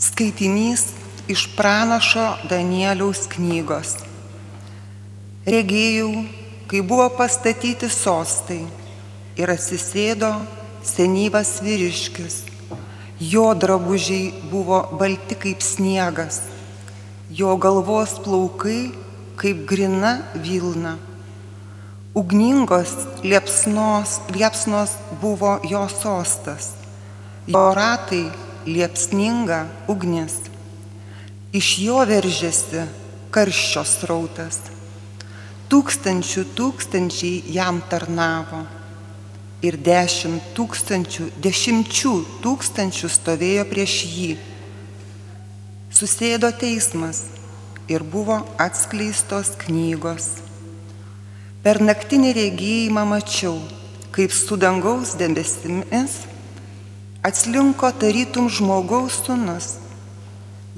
Skaitinys iš pranašo Danieliaus knygos. Regėjau, kai buvo pastatyti sostai ir atsisėdo senyvas vyriškis. Jo drabužiai buvo balti kaip sniegas, jo galvos plaukai kaip grina Vilna. Ugningos liepsnos, liepsnos buvo jo sostas, jo ratai liepsninga ugnis. Iš jo veržėsi karščio srautas. Tūkstančių tūkstančiai jam tarnavo. Ir dešimt tūkstančių, dešimčių tūkstančių stovėjo prieš jį. Susėdo teismas ir buvo atskleistos knygos. Per naktinį regėjimą mačiau, kaip su dangaus debesimis atslinko tarytum žmogaus sunus.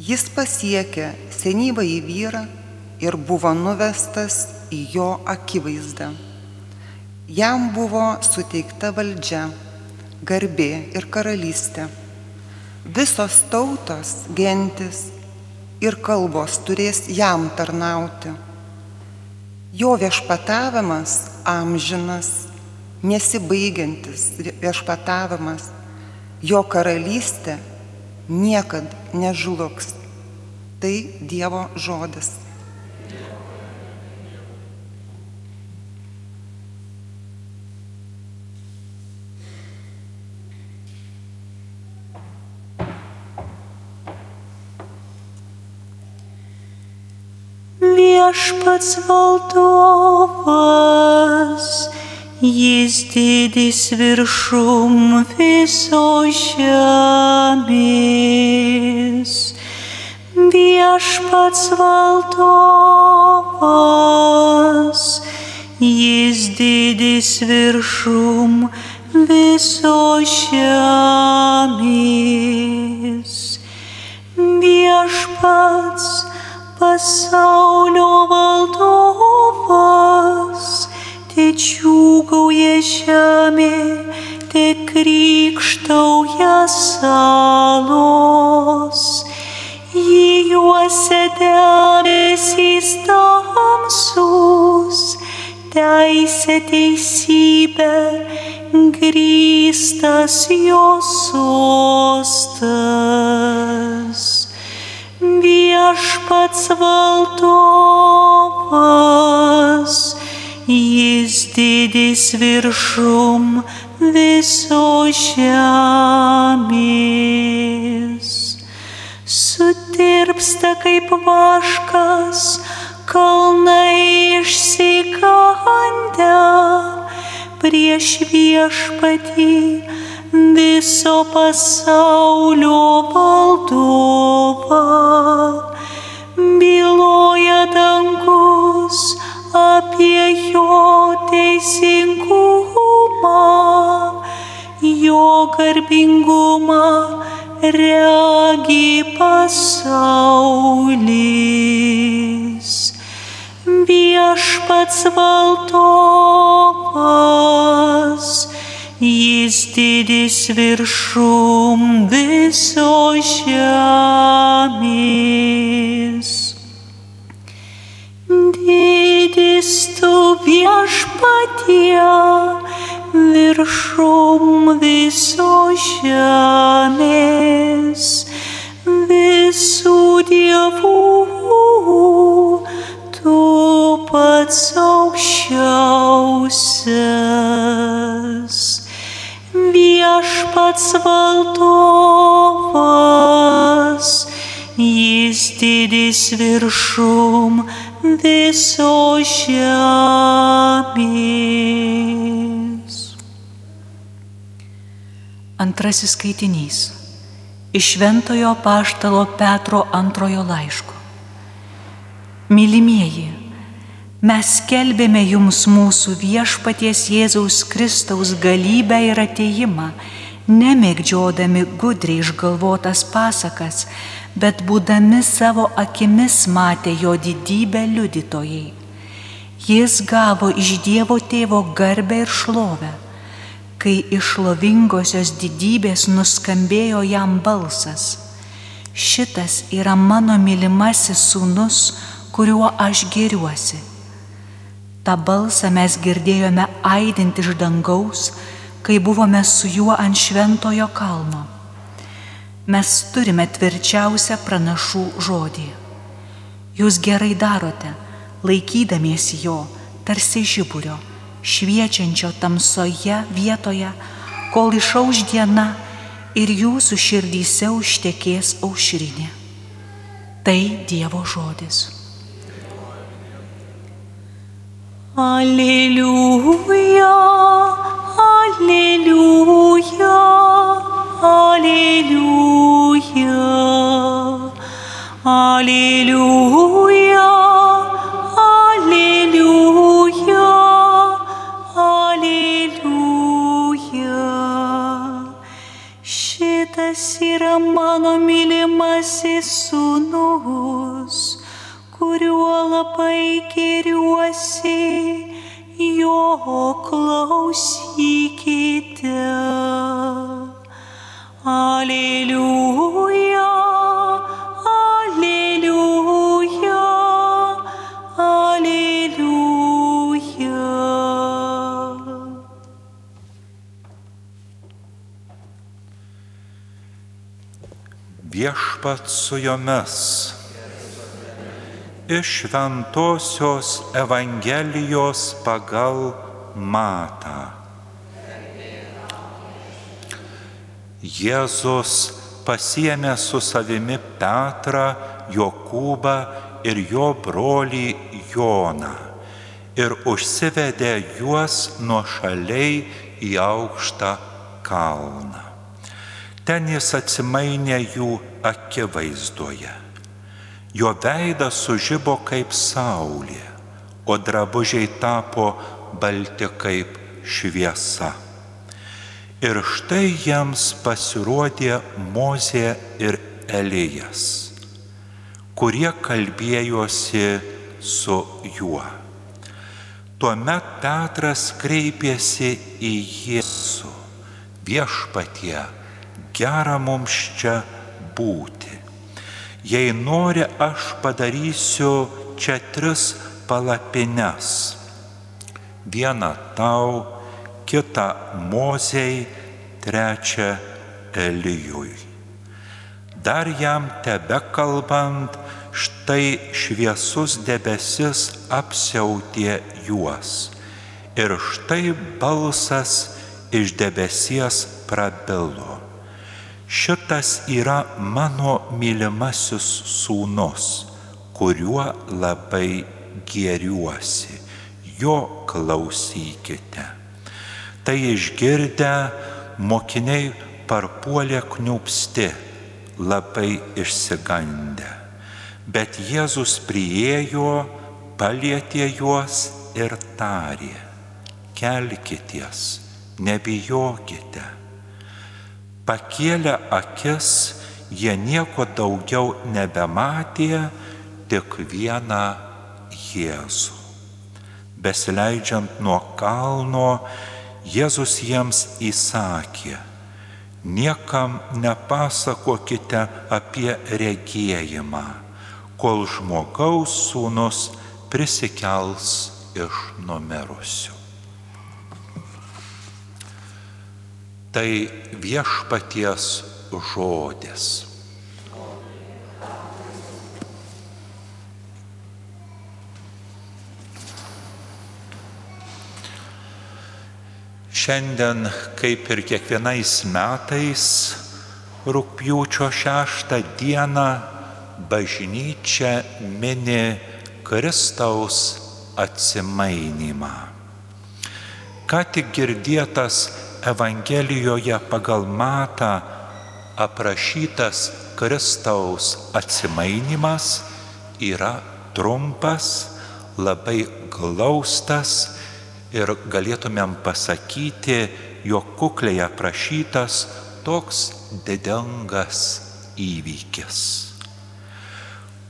Jis pasiekė senyvą į vyrą ir buvo nuvestas į jo akivaizdą. Jam buvo suteikta valdžia, garbė ir karalystė. Visos tautos, gentis ir kalbos turės jam tarnauti. Jo viešpatavimas amžinas, nesibaigiantis viešpatavimas jo karalystė niekad nežlugs. Tai Dievo žodis. Viešpats valdovas Jis didis viršum viso žemės. Viešpats valdovas, jis didis viršum viso žemės. Viešpats pasaulio džiūgauja žemė, te krikštauja salos. Į juose debesys tamsus, teisė teisybė, grįstas jos sostas. Viešpats valdovas, Jis didis viršum viso žemės. Sutirpsta kaip vaškas, kalnai išsigandę prieš viešpatį viso pasaulio valdovą. Byloja dangus apie jo teisingumą, jo garbingumą regi pasaulis. Viešpats valdovas, jis didis viršum viso žemės. Didis tu viešpatie viršum viso žemės, visų dievų, tu pats aukščiausias. Viešpats valdovas, jis didis viršum viso žemės. Antrasis skaitinys iš Šventojo Paštalo Petro antrojo laiško. Mylimieji, mes kelbėme jums mūsų viešpaties Jėzaus Kristaus galybę ir ateimą, nemėgdžiodami gudriai išgalvotas pasakas, bet būdami savo akimis matė jo didybę liudytojai. Jis gavo iš Dievo tėvo garbę ir šlovę, kai iš šlovingosios didybės nuskambėjo jam balsas. Šitas yra mano mylimasis sūnus, kuriuo aš gėriuosi. Ta balsą mes girdėjome aidint iš dangaus, kai buvome su juo ant šventojo kalno. Mes turime tvirčiausią pranašų žodį. Jūs gerai darote, laikydamiesi jo, tarsi žiburio, šviečiančio tamsoje vietoje, kol išauž diena ir jūsų širdyse užtekės aušrinė. Tai Dievo žodis. Aleliuja, aleliuja, aleliuja, aleliuja, aleliuja, aleliuja. Šitas yra mano mylimasis sūnus, kuriuo labai geriuosi, jo klausykite. Aleliuja, aleliuja, aleliuja. Viešpat su jomis. Iš Šventojios Evangelijos pagal Matą. Jėzus pasiemė su savimi Petrą, Jokūbą ir jo brolį Joną ir užsivedė juos nuo šaliai į aukštą kalną. Ten jis atsimainė jų akivaizdoje. Jo veidas sužybo kaip saulė, o drabužiai tapo balti kaip šviesa. Ir štai jiems pasirodė Mozė ir Elijas, kurie kalbėjosi su juo. Tuomet Petras kreipėsi į Jėzų viešpatie gera mums čia būti. Jei nori, aš padarysiu čia tris palapines. Vieną tau, kitą Mozei, trečią Elijui. Dar jam tebe kalbant, štai šviesus debesis apsiautė juos. Ir štai balsas iš debesies prabilo. Šitas yra mano mylimasis sūnus, kuriuo labai gėriuosi. Jo klausykite. Tai išgirdę mokiniai parpuolė kniupsti, labai išsigandę. Bet Jėzus priejo, palietė juos ir tarė, kelkitės, nebijokite. Pakėlę akis, jie nieko daugiau nebematė, tik vieną Jėzų. Besileidžiant nuo kalno, Jėzus jiems įsakė, niekam nepasakokite apie regėjimą, kol žmogaus sūnus prisikels iš numirusių. Tai viešpaties žodis. Šiandien, kaip ir kiekvienais metais, rūpjūčio šeštą dieną bažnyčia mini Kristaus atsimainimą. Ką tik girdėtas Evangelijoje pagal matą aprašytas Kristaus atsimainimas yra trumpas, labai glaustas ir galėtumėm pasakyti, jo kukliai aprašytas toks didingas įvykis.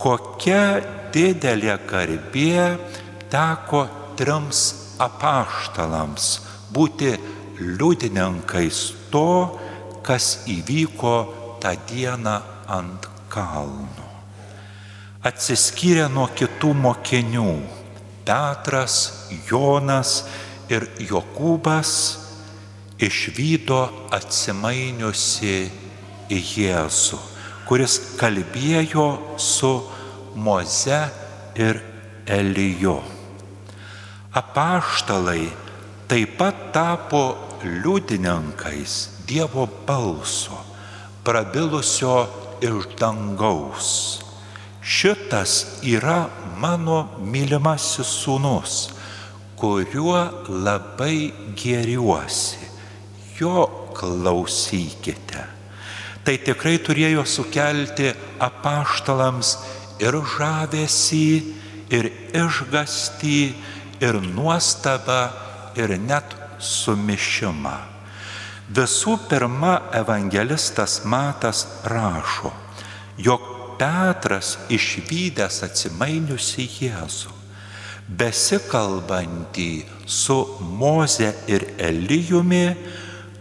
Kokia didelė garbė teko trims apaštalams būti liudininkais to, kas įvyko tą dieną ant kalno. Atsiskyrė nuo kitų mokinių Petras, Jonas ir Jokūbas išvydo atsimainiusi į Jėzų, kuris kalbėjo su Moze ir Eliju. Apaštalai taip pat tapo liudininkais Dievo balso, prabilusio iš dangaus. Šitas yra mano mylimasis sūnus, kuriuo labai geriuosi. Jo klausykite. Tai tikrai turėjo sukelti apaštalams ir žavesį, ir išgastį, ir nuostabą, ir net sumišimą. Visų pirma, evangelistas Matas rašo, jog Petras išvykęs atsimainiusi Jėzų, besikalbantį su Moze ir Elijumi,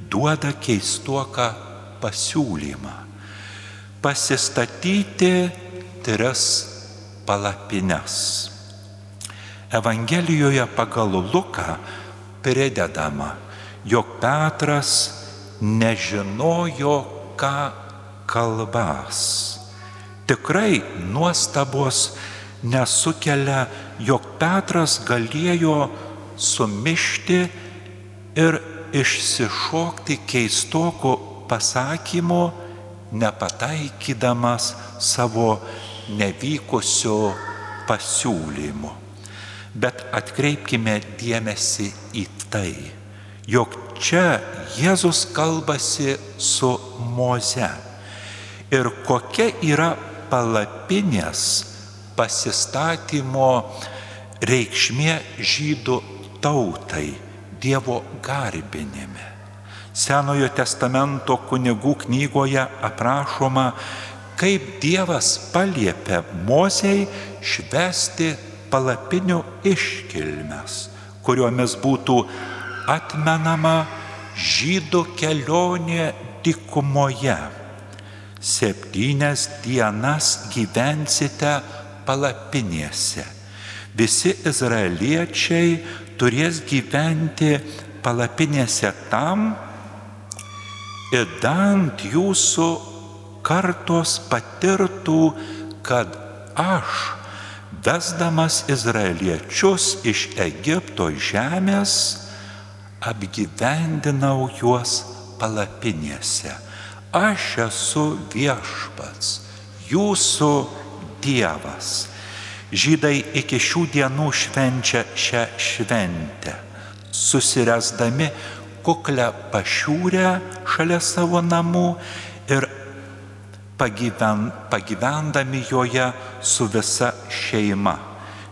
duoda keistuoką pasiūlymą - pasistatyti tris palapines. Evangelijoje pagal Luką pridedama, jog Petras nežinojo, ką kalbas. Tikrai nuostabos nesukelia, jog Petras galėjo sumišti ir išsišokti keistokų pasakymų, nepataikydamas savo nevykusio pasiūlymu. Bet atkreipkime dėmesį į tai, jog čia Jėzus kalbasi su Moze. Ir kokia yra palapinės pasistatymo reikšmė žydų tautai, Dievo garbinime. Senojo testamento kunigų knygoje aprašoma, kaip Dievas paliepia Mozei švesti palapinių iškilmes, kuriomis būtų atmenama žydų kelionė dikumoje. Septynias dienas gyvensite palapinėse. Visi izraeliečiai turės gyventi palapinėse tam, įdant jūsų kartos patirtų, kad aš, vesdamas izraeliečius iš Egipto žemės, apgyvendinau juos palapinėse. Aš esu viešpats, jūsų Dievas. Žydai iki šių dienų švenčia šią šventę, susirasdami kuklę pašiūrę šalia savo namų ir pagyven, pagyvendami joje su visa šeima.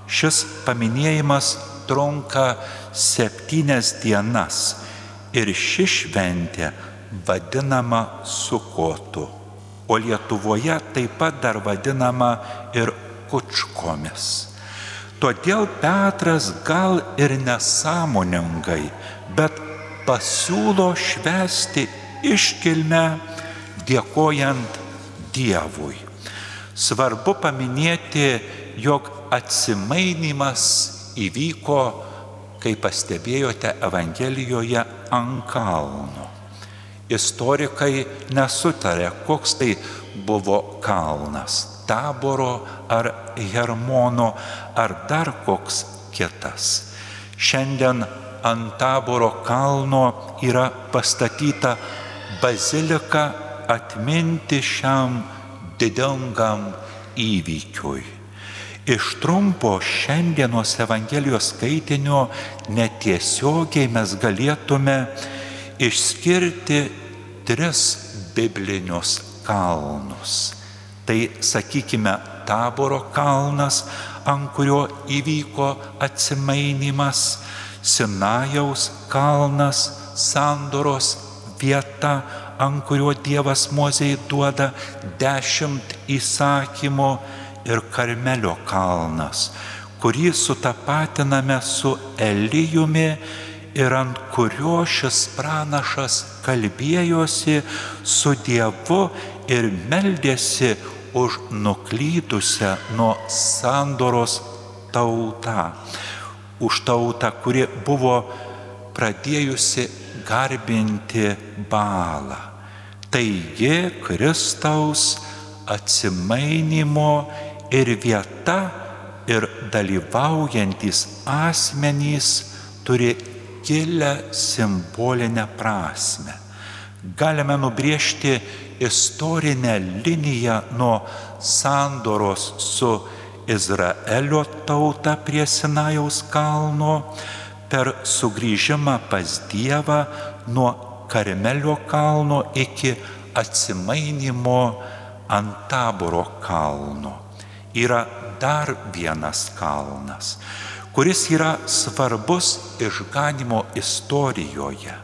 Šis paminėjimas trunka septynias dienas ir ši šventė vadinama sukotu, o Lietuvoje taip pat dar vadinama ir kučkomis. Todėl Petras gal ir nesąmoningai, bet pasiūlo švesti iškilmę dėkojant Dievui. Svarbu paminėti, jog atsimainimas įvyko, kaip pastebėjote Evangelijoje, ant kalno. Istorikai nesutarė, koks tai buvo kalnas - taboro ar hermono ar dar koks kitas. Šiandien ant taboro kalno yra pastatyta bazilika atminti šiam didingam įvykiui. Iš trumpo šiandienos Evangelijos skaitinio netiesiogiai mes galėtume išskirti tris biblinius kalnus. Tai sakykime taboro kalnas, ant kurio įvyko atsimainimas, Sinajaus kalnas, sandoros vieta, ant kurio Dievas Mozei duoda dešimt įsakymų ir Karmelio kalnas, kurį sutapatiname su Elijumi ir ant kurio šis pranašas kalbėjosi su Dievu ir meldėsi už nuklydusią nuo sandoros tautą, už tautą, kuri buvo pradėjusi garbinti balą. Taigi Kristaus atsimainimo ir vieta ir dalyvaujantis asmenys turi gilę simbolinę prasme. Galime nubriežti istorinę liniją nuo sandoros su Izraelio tauta prie Sinajaus kalno per sugrįžimą pas Dievą nuo Karmelio kalno iki atsimainimo ant taboro kalno. Yra dar vienas kalnas, kuris yra svarbus išganimo istorijoje.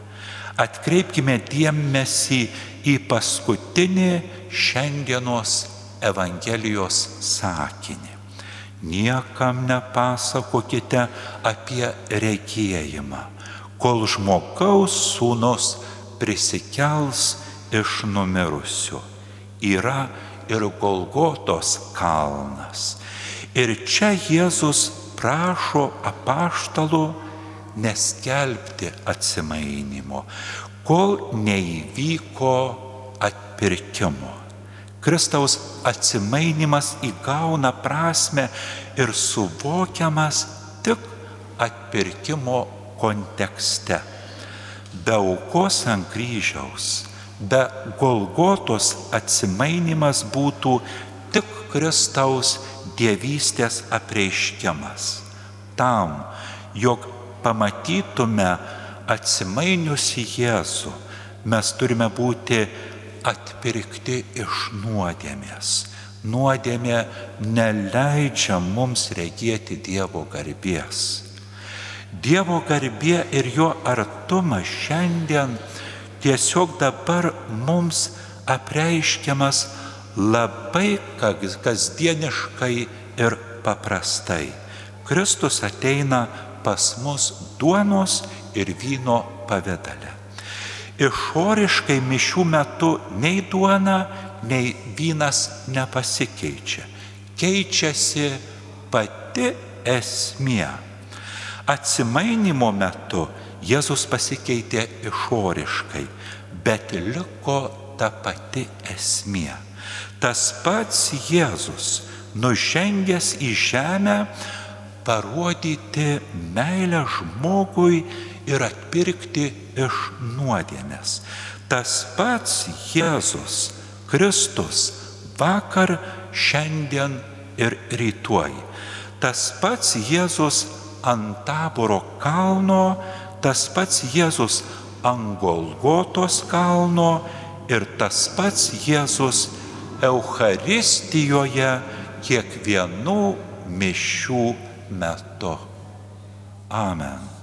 Atkreipkime dėmesį į paskutinį šiandienos Evangelijos sakinį. Niekam nepasakokite apie regėjimą, kol žmogaus sūnus prisikels iš numirusių. Yra ir Golgotos kalnas. Ir čia Jėzus prašo apaštalų neskelbti atsimainimo, kol neįvyko atpirkimo. Kristaus atsimainimas įgauna prasme ir suvokiamas tik atpirkimo kontekste. Be aukos ant kryžiaus, be Golgotos atsimainimas būtų tik Kristaus dievystės apreiškimas. Tam, jog pamatytume atsimainiusi Jėzų, mes turime būti atpirkti iš nuodėmės. Nuodėmė neleidžia mums regėti Dievo garbės. Dievo garbė ir jo artumas šiandien tiesiog dabar mums apreiškiamas labai kasdieniškai ir paprastai. Kristus ateina pas mus duonos ir vyno pavydale. Išoriškai mišių metu nei duona, nei vynas nepasikeičia. Keičiasi pati esmė. Atsimainimo metu Jėzus pasikeitė išoriškai, bet liko ta pati esmė. Tas pats Jėzus, nužengęs į žemę, parodyti meilę žmogui ir atpirkti iš nuodėmės. Tas pats Jėzus Kristus vakar, šiandien ir rytoj. Tas pats Jėzus ant taboro kalno, tas pats Jėzus ant Golgotos kalno ir tas pats Jėzus Eucharistijoje kiekvienų mišių metu. Amen.